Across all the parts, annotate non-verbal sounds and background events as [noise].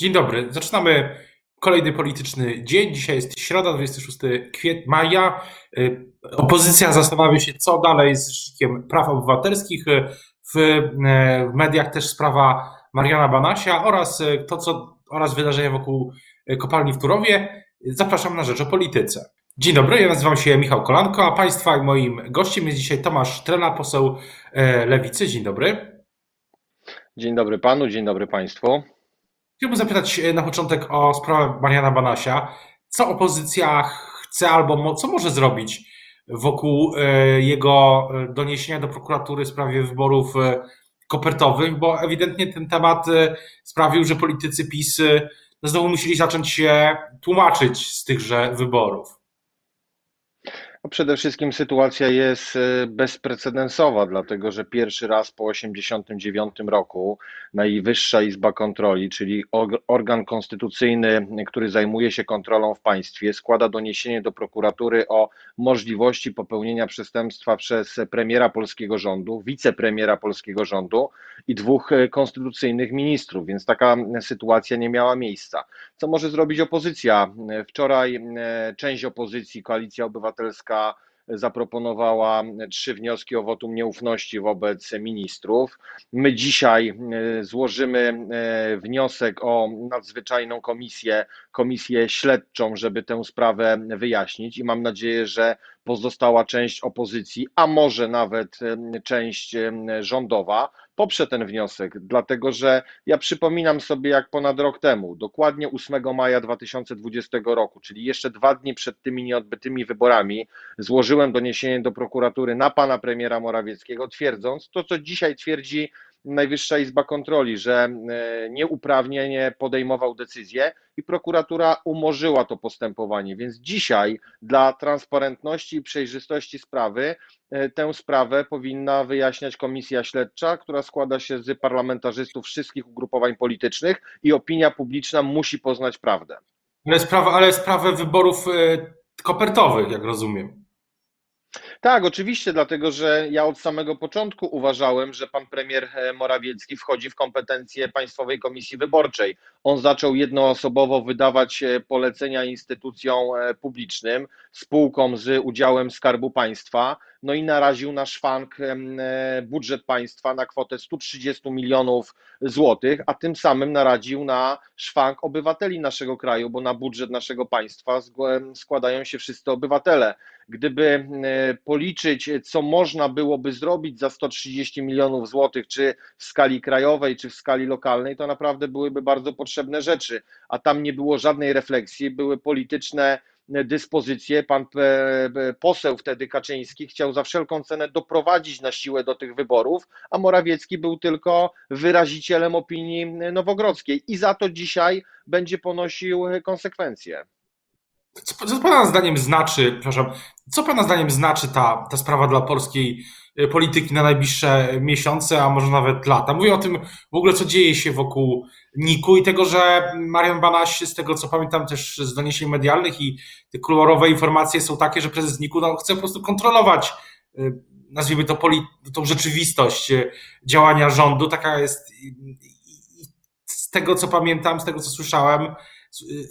Dzień dobry. Zaczynamy kolejny polityczny dzień. Dzisiaj jest środa, 26 kwietnia, maja. Y, opozycja zastanawia się, co dalej z Rzecznikiem Praw Obywatelskich. W, y, w mediach też sprawa Mariana Banasia oraz to, co oraz wydarzenia wokół kopalni w Turowie. Zapraszam na rzecz o polityce. Dzień dobry, ja nazywam się Michał Kolanko, a Państwa i moim gościem jest dzisiaj Tomasz Trela, poseł Lewicy. Dzień dobry. Dzień dobry Panu, dzień dobry Państwu. Chciałbym zapytać e, na początek o sprawę Mariana Banasia. Co opozycja chce albo co może zrobić wokół e, jego e, doniesienia do prokuratury w sprawie wyborów kopertowych, bo ewidentnie ten temat sprawił, że politycy PiS no znowu musieli zacząć się tłumaczyć z tychże wyborów. No przede wszystkim sytuacja jest e, bezprecedensowa, dlatego że pierwszy raz po 1989 roku Najwyższa Izba Kontroli, czyli organ konstytucyjny, który zajmuje się kontrolą w państwie, składa doniesienie do prokuratury o możliwości popełnienia przestępstwa przez premiera polskiego rządu, wicepremiera polskiego rządu i dwóch e, konstytucyjnych ministrów, więc taka sytuacja nie miała miejsca. Co może zrobić opozycja? Wczoraj e, część opozycji, Koalicja Obywatelska, zaproponowała trzy wnioski o wotum nieufności wobec ministrów. My dzisiaj e, złożymy e, wniosek o nadzwyczajną komisję, komisję śledczą, żeby tę sprawę wyjaśnić i mam nadzieję, że pozostała część opozycji, a może nawet część rządowa, poprze ten wniosek, dlatego że ja przypominam sobie, jak ponad rok temu, dokładnie 8 maja 2020 roku, czyli jeszcze dwa dni przed tymi nieodbytymi wyborami, złożyłem doniesienie do prokuratury na pana premiera Morawieckiego, twierdząc to, co dzisiaj twierdzi Najwyższa Izba Kontroli, że e, nieuprawnienie podejmował decyzję i prokuratura umorzyła to postępowanie. Więc dzisiaj dla transparentności i przejrzystości sprawy e, tę sprawę powinna wyjaśniać komisja śledcza, która składa się z parlamentarzystów wszystkich ugrupowań politycznych i opinia publiczna musi poznać prawdę. Ale sprawę, ale sprawę wyborów e, kopertowych, jak rozumiem. Tak, oczywiście, dlatego że ja od samego początku uważałem, że pan premier e, Morawiecki wchodzi w kompetencje Państwowej Komisji Wyborczej. On zaczął jednoosobowo wydawać e, polecenia instytucjom e, publicznym, spółkom z udziałem Skarbu Państwa, no i naraził na szwank budżet państwa na kwotę 130 milionów złotych, a tym samym naraził na szwank obywateli naszego kraju, bo na budżet naszego państwa składają się wszyscy obywatele. Gdyby policzyć, co można byłoby zrobić za 130 milionów złotych, czy w skali krajowej, czy w skali lokalnej, to naprawdę byłyby bardzo potrzebne rzeczy, a tam nie było żadnej refleksji, były polityczne dyspozycje. Pan poseł wtedy Kaczyński chciał za wszelką cenę doprowadzić na siłę do tych wyborów, a Morawiecki był tylko wyrazicielem opinii nowogrodzkiej i za to dzisiaj będzie ponosił konsekwencje. Co, co Pana zdaniem znaczy, przepraszam, co Pana zdaniem znaczy ta, ta sprawa dla polskiej polityki na najbliższe miesiące, a może nawet lata? Mówię o tym w ogóle, co dzieje się wokół Niku i tego, że Marian Banaś, z tego co pamiętam też z doniesień medialnych i te kolorowe informacje są takie, że prezes Niku no, chce po prostu kontrolować, y, nazwijmy to, poli, tą rzeczywistość y, działania rządu. Taka jest, z tego co pamiętam, z tego co słyszałem,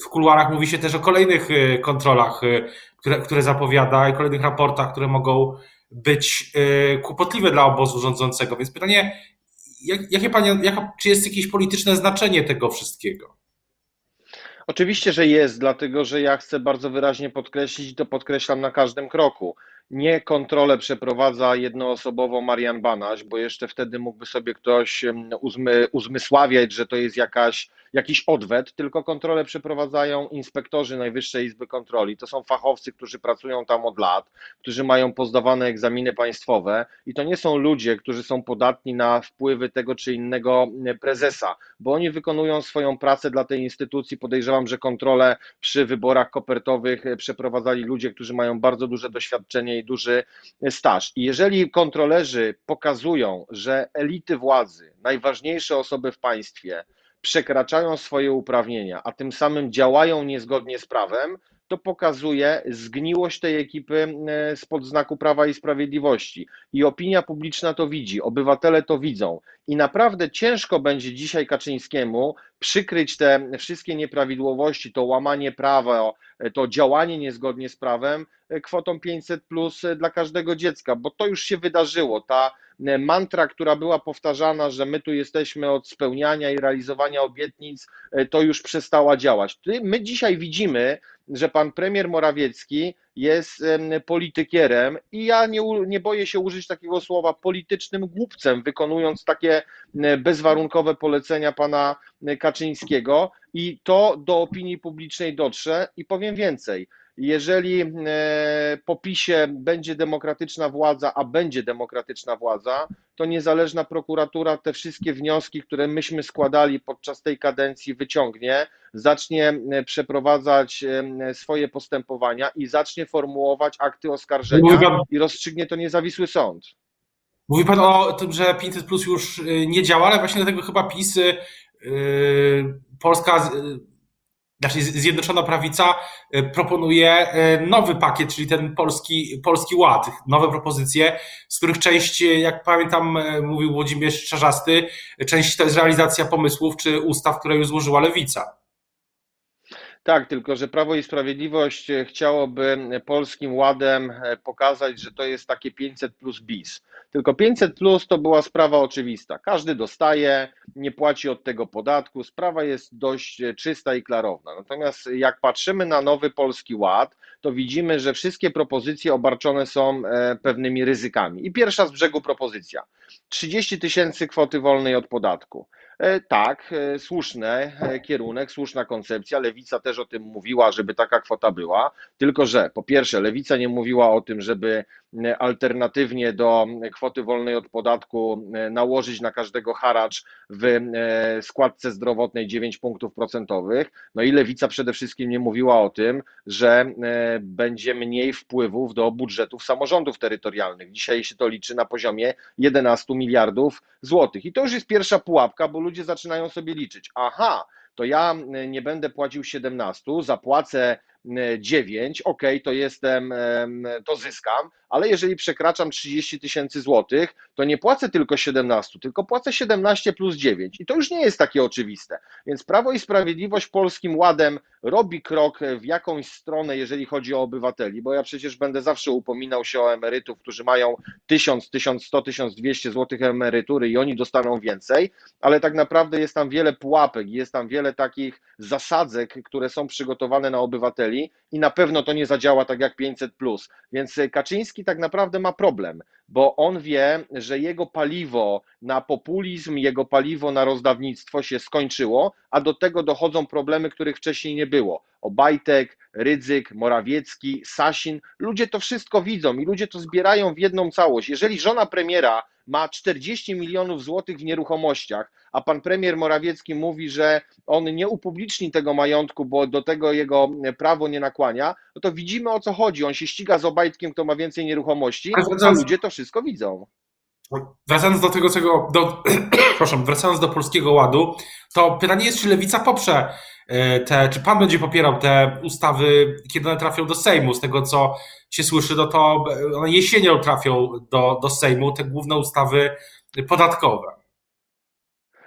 w kuluarach mówi się też o kolejnych y, kontrolach, y, które, które zapowiada i kolejnych raportach, które mogą być y, kłopotliwe dla obozu rządzącego. Więc pytanie, jak, jakie panie, czy jest jakieś polityczne znaczenie tego wszystkiego? Oczywiście, że jest, dlatego że ja chcę bardzo wyraźnie podkreślić, i to podkreślam na każdym kroku. Nie kontrolę przeprowadza jednoosobowo Marian Banaś, bo jeszcze wtedy mógłby sobie ktoś uzmy, uzmysławiać, że to jest jakaś jakiś odwet, tylko kontrolę przeprowadzają inspektorzy Najwyższej Izby Kontroli. To są fachowcy, którzy pracują tam od lat, którzy mają pozdawane egzaminy państwowe i to nie są ludzie, którzy są podatni na wpływy tego czy innego prezesa, bo oni wykonują swoją pracę dla tej instytucji. Podejrzewam, że kontrolę przy wyborach kopertowych przeprowadzali ludzie, którzy mają bardzo duże doświadczenie i duży staż. I jeżeli kontrolerzy pokazują, że elity władzy, najważniejsze osoby w państwie, przekraczają swoje uprawnienia, a tym samym działają niezgodnie z prawem, to pokazuje zgniłość tej ekipy e, spod znaku Prawa i Sprawiedliwości. I opinia publiczna to widzi, obywatele to widzą. I naprawdę ciężko będzie dzisiaj Kaczyńskiemu przykryć te wszystkie nieprawidłowości, to łamanie prawa, to działanie niezgodnie z prawem e, kwotą 500 plus dla każdego dziecka, bo to już się wydarzyło. Ta E, mantra, która była powtarzana, że my tu jesteśmy od spełniania i realizowania obietnic, e, to już przestała działać. My dzisiaj widzimy, że pan premier Morawiecki jest politykierem i ja nie, nie boję się użyć takiego słowa politycznym głupcem, wykonując takie bezwarunkowe polecenia pana Kaczyńskiego i to do opinii publicznej dotrze i powiem więcej. Jeżeli e, po PiSie będzie demokratyczna władza, a będzie demokratyczna władza, to niezależna prokuratura te wszystkie wnioski, które myśmy składali podczas tej kadencji, wyciągnie, zacznie e, przeprowadzać e, swoje postępowania i zacznie formułować akty oskarżenia i rozstrzygnie to niezawisły sąd. Mówi Pan o tym, że 500 plus już nie działa, ale właśnie dlatego chyba PiS, Polska znaczy Zjednoczona Prawica e, proponuje e, nowy pakiet, czyli ten polski, polski ład, nowe propozycje, z których część, e, jak pamiętam, mówił Włodzimierz Czarzasty, część to jest realizacja pomysłów czy ustaw, które już złożyła Lewica. Tak, tylko że Prawo i Sprawiedliwość chciałoby polskim ładem pokazać, że to jest takie 500 plus bis. Tylko 500 plus to była sprawa oczywista. Każdy dostaje, nie płaci od tego podatku. Sprawa jest dość czysta i klarowna. Natomiast jak patrzymy na nowy polski ład, to widzimy, że wszystkie propozycje obarczone są e, pewnymi ryzykami. I pierwsza z brzegu propozycja: 30 tysięcy kwoty wolnej od podatku. E, tak, e, słuszny e, kierunek, słuszna koncepcja. Lewica też o tym mówiła, żeby taka kwota była. Tylko, że po pierwsze, Lewica nie mówiła o tym, żeby alternatywnie do kwoty wolnej od podatku nałożyć na każdego haracz w składce zdrowotnej 9 punktów procentowych. No i Lewica przede wszystkim nie mówiła o tym, że będzie mniej wpływów do budżetów samorządów terytorialnych. Dzisiaj się to liczy na poziomie 11 miliardów złotych. I to już jest pierwsza pułapka, bo ludzie zaczynają sobie liczyć. Aha, to ja nie będę płacił 17, zapłacę 9, ok, to jestem, to zyskam, ale jeżeli przekraczam 30 tysięcy złotych, to nie płacę tylko 17, tylko płacę 17 plus 9 i to już nie jest takie oczywiste. Więc Prawo i Sprawiedliwość Polskim Ładem robi krok w jakąś stronę, jeżeli chodzi o obywateli, bo ja przecież będę zawsze upominał się o emerytów, którzy mają 1000, 1100, 1200 złotych emerytury i oni dostaną więcej, ale tak naprawdę jest tam wiele pułapek, jest tam wiele takich zasadzek, które są przygotowane na obywateli i na pewno to nie zadziała tak jak 500. Więc Kaczyński tak naprawdę ma problem, bo on wie, że jego paliwo na populizm, jego paliwo na rozdawnictwo się skończyło, a do tego dochodzą problemy, których wcześniej nie było. Obajtek, Rydzyk, Morawiecki, Sasin, ludzie to wszystko widzą i ludzie to zbierają w jedną całość. Jeżeli żona premiera ma 40 milionów złotych w nieruchomościach, a pan premier Morawiecki mówi, że on nie upubliczni tego majątku, bo do tego jego prawo nie nakłania, no to widzimy o co chodzi. On się ściga z Obajtkiem, kto ma więcej nieruchomości, a ludzie to wszystko widzą. Wracając do tego, czego, do, [clears throat] proszę, wracając do Polskiego Ładu, to pytanie jest, czy Lewica poprze e, te, czy pan będzie popierał te ustawy, kiedy one trafią do Sejmu? Z tego, co się słyszy, no to one jesienią trafią do, do Sejmu, te główne ustawy podatkowe.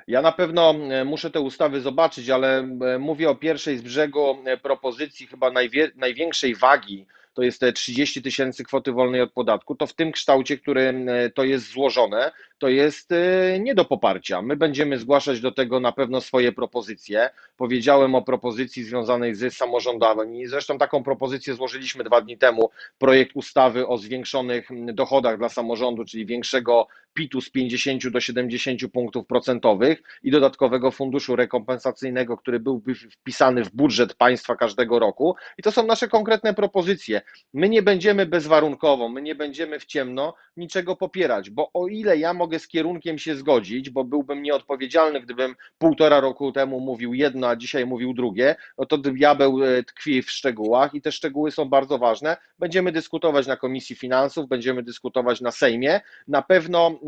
Ja na pewno e, muszę te ustawy zobaczyć, ale e, mówię o pierwszej z brzegu propozycji, chyba najwie, największej wagi to jest te 30 tysięcy kwoty wolnej od podatku, to w tym kształcie, którym e, to jest złożone, to jest e, nie do poparcia. My będziemy zgłaszać do tego na pewno swoje propozycje. Powiedziałem o propozycji związanej z samorządami. Zresztą taką propozycję złożyliśmy dwa dni temu. Projekt ustawy o zwiększonych dochodach dla samorządu, czyli większego PIT-u z 50 do 70 punktów procentowych i dodatkowego funduszu rekompensacyjnego, który byłby wpisany w budżet państwa każdego roku. I to są nasze konkretne propozycje. My nie będziemy bezwarunkowo, my nie będziemy w ciemno niczego popierać, bo o ile ja mogę mogę z kierunkiem się zgodzić, bo byłbym nieodpowiedzialny, gdybym półtora roku temu mówił jedno, a dzisiaj mówił drugie, no to diabeł e, tkwi w szczegółach i te szczegóły są bardzo ważne. Będziemy dyskutować na Komisji Finansów, będziemy dyskutować na Sejmie. Na pewno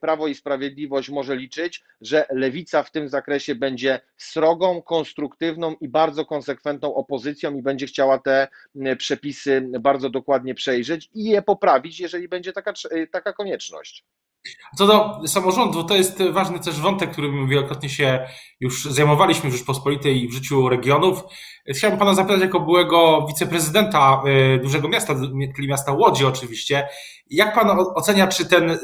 Prawo i Sprawiedliwość może liczyć, że lewica w tym zakresie będzie srogą, konstruktywną i bardzo konsekwentną opozycją i będzie chciała te przepisy bardzo dokładnie przejrzeć i je poprawić, jeżeli będzie taka, taka konieczność. Co do samorządu, to jest ważny też wątek, którym wielokrotnie się już zajmowaliśmy w Rzeczpospolitej i w życiu regionów. Chciałbym Pana zapytać, jako byłego wiceprezydenta e, dużego miasta, czyli miasta Łodzi oczywiście, jak Pan ocenia, czy ten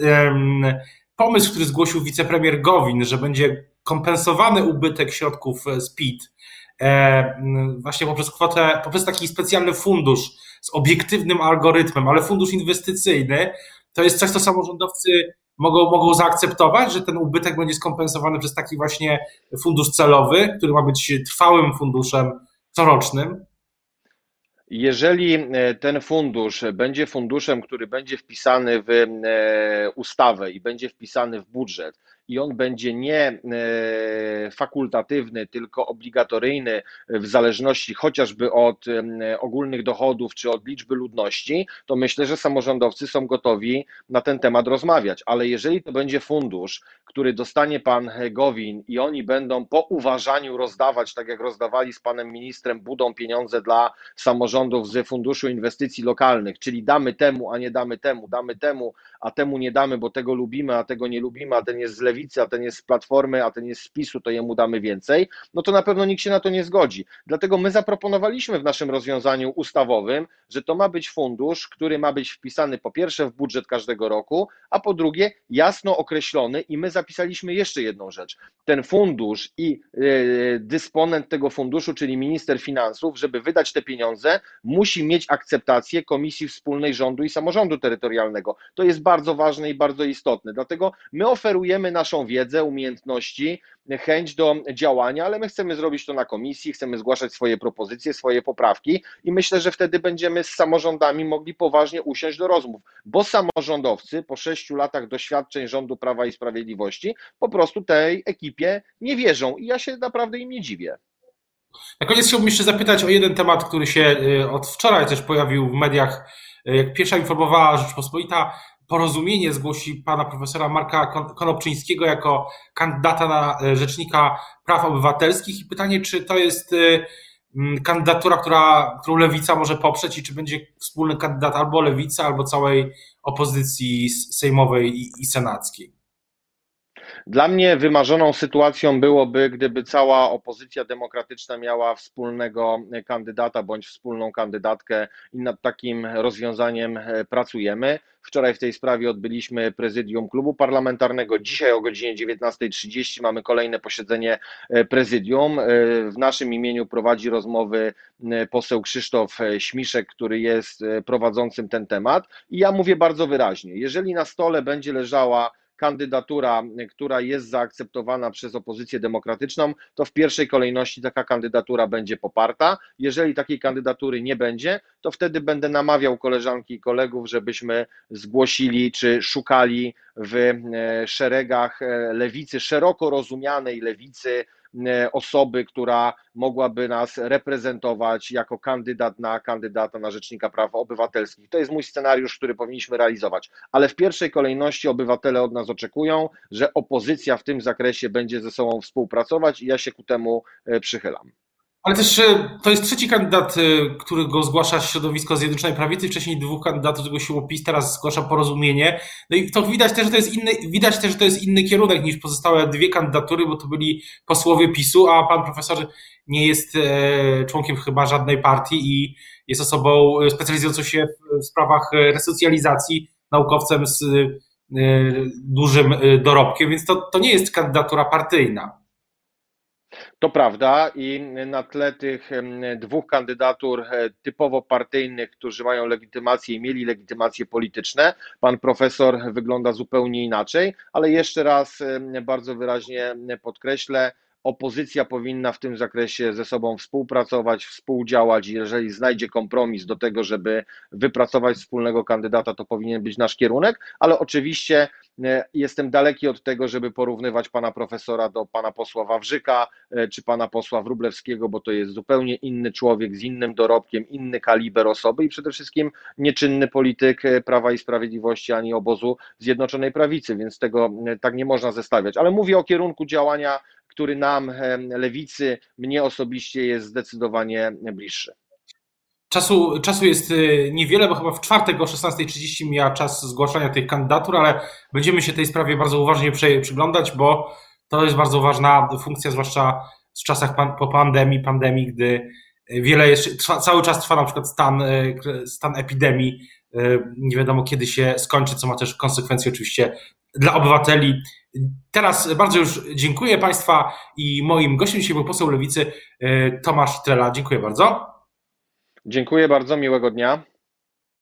pomysł, który zgłosił wicepremier Gowin, że będzie kompensowany ubytek środków z PIT, e, właśnie poprzez kwotę, poprzez taki specjalny fundusz z obiektywnym algorytmem, ale fundusz inwestycyjny, to jest coś, co samorządowcy mogą, mogą zaakceptować, że ten ubytek będzie skompensowany przez taki właśnie fundusz celowy, który ma być trwałym funduszem corocznym? Jeżeli e, ten fundusz będzie funduszem, który będzie wpisany w e, ustawę i będzie wpisany w budżet, i on będzie nie e, fakultatywny, tylko obligatoryjny w zależności chociażby od ogólnych dochodów czy od liczby ludności, to myślę, że samorządowcy są gotowi na ten temat rozmawiać. Ale jeżeli to będzie fundusz, który dostanie pan Gowin i oni będą po uważaniu rozdawać, tak jak rozdawali z panem ministrem Budą pieniądze dla samorządów z Funduszu Inwestycji Lokalnych, czyli damy temu, a nie damy temu, damy temu, a temu nie damy, bo tego lubimy, a tego nie lubimy, a ten jest z a ten jest z platformy, a ten jest z PiSu, to jemu damy więcej, no to na pewno nikt się na to nie zgodzi. Dlatego my zaproponowaliśmy w naszym rozwiązaniu ustawowym, że to ma być fundusz, który ma być wpisany po pierwsze w budżet każdego roku, a po drugie jasno określony i my zapisaliśmy jeszcze jedną rzecz. Ten fundusz i yy, dysponent tego funduszu, czyli minister finansów, żeby wydać te pieniądze, musi mieć akceptację Komisji Wspólnej Rządu i Samorządu Terytorialnego. To jest bardzo ważne i bardzo istotne. Dlatego my oferujemy naszą wiedzę, umiejętności, chęć do działania, ale my chcemy zrobić to na komisji, chcemy zgłaszać swoje propozycje, swoje poprawki i myślę, że wtedy będziemy z samorządami mogli poważnie usiąść do rozmów, bo samorządowcy po sześciu latach doświadczeń rządu Prawa i Sprawiedliwości po prostu tej ekipie nie wierzą i ja się naprawdę im nie dziwię. Na koniec chciałbym jeszcze zapytać o jeden temat, który się y, od wczoraj też pojawił w mediach. Y, jak pierwsza informowała Rzeczpospolita, porozumienie zgłosi pana profesora Marka Konopczyńskiego jako kandydata na e, rzecznika praw obywatelskich i pytanie, czy to jest e, kandydatura, która, którą lewica może poprzeć i czy będzie wspólny kandydat albo lewicy, albo całej opozycji sejmowej i senackiej. Dla mnie wymarzoną sytuacją byłoby, gdyby cała opozycja demokratyczna miała wspólnego kandydata bądź wspólną kandydatkę i nad takim rozwiązaniem e, pracujemy. Wczoraj w tej sprawie odbyliśmy prezydium klubu parlamentarnego. Dzisiaj o godzinie 19.30 mamy kolejne posiedzenie e, prezydium. E, w naszym imieniu prowadzi rozmowy poseł Krzysztof Śmiszek, który jest prowadzącym ten temat. I ja mówię bardzo wyraźnie: jeżeli na stole będzie leżała kandydatura, która jest zaakceptowana przez opozycję demokratyczną, to w pierwszej kolejności taka kandydatura będzie poparta. Jeżeli takiej kandydatury nie będzie, to wtedy będę namawiał koleżanki i kolegów, żebyśmy zgłosili czy szukali w e, szeregach e, lewicy, szeroko rozumianej lewicy, osoby, która mogłaby nas reprezentować jako kandydat na kandydata na Rzecznika Praw Obywatelskich. To jest mój scenariusz, który powinniśmy realizować, ale w pierwszej kolejności obywatele od nas oczekują, że opozycja w tym zakresie będzie ze sobą współpracować i ja się ku temu e, przychylam. Ale też e, to jest trzeci kandydat, którego zgłasza środowisko Zjednoczonej Prawicy. Wcześniej dwóch kandydatów zgłosiło PiS, teraz zgłasza porozumienie. No i to widać też, że to jest inny, widać też, że to jest inny kierunek niż pozostałe dwie kandydatury, bo to byli posłowie PiSu, a pan profesor nie jest e, członkiem chyba żadnej partii i jest osobą specjalizującą się w sprawach resocjalizacji, naukowcem z e, dużym dorobkiem, więc to, to nie jest kandydatura partyjna. To prawda i na tle tych dwóch kandydatur e, typowo partyjnych, którzy mają legitymację i mieli legitymacje polityczne, pan profesor wygląda zupełnie inaczej, ale jeszcze raz bardzo wyraźnie podkreślę, opozycja powinna w tym zakresie ze sobą współpracować, współdziałać. Jeżeli znajdzie kompromis do tego, żeby wypracować wspólnego kandydata, to powinien być nasz kierunek, ale oczywiście jestem daleki od tego, żeby porównywać pana profesora do pana posła Wawrzyka e, czy pana posła Wrublewskiego, bo to jest zupełnie inny człowiek z innym dorobkiem, inny kaliber osoby i przede wszystkim nieczynny polityk e, Prawa i Sprawiedliwości ani obozu Zjednoczonej Prawicy, więc tego tak nie można zestawiać. Ale mówię o kierunku działania, który nam, lewicy, mnie osobiście jest zdecydowanie bliższy. Czasu, czasu jest y, niewiele, bo chyba w czwartek o 16.30 mija czas zgłaszania tych kandydatur, ale będziemy się tej sprawie bardzo uważnie przyglądać, bo to jest bardzo ważna funkcja, zwłaszcza w czasach pan, po pandemii, pandemii, gdy wiele jeszcze, trwa, cały czas trwa na przykład stan, y, stan epidemii, y, nie wiadomo kiedy się skończy, co ma też konsekwencje oczywiście dla obywateli. Teraz bardzo już dziękuję Państwa i moim gościem dzisiaj był poseł Lewicy Tomasz Trela. Dziękuję bardzo. Dziękuję bardzo, miłego dnia.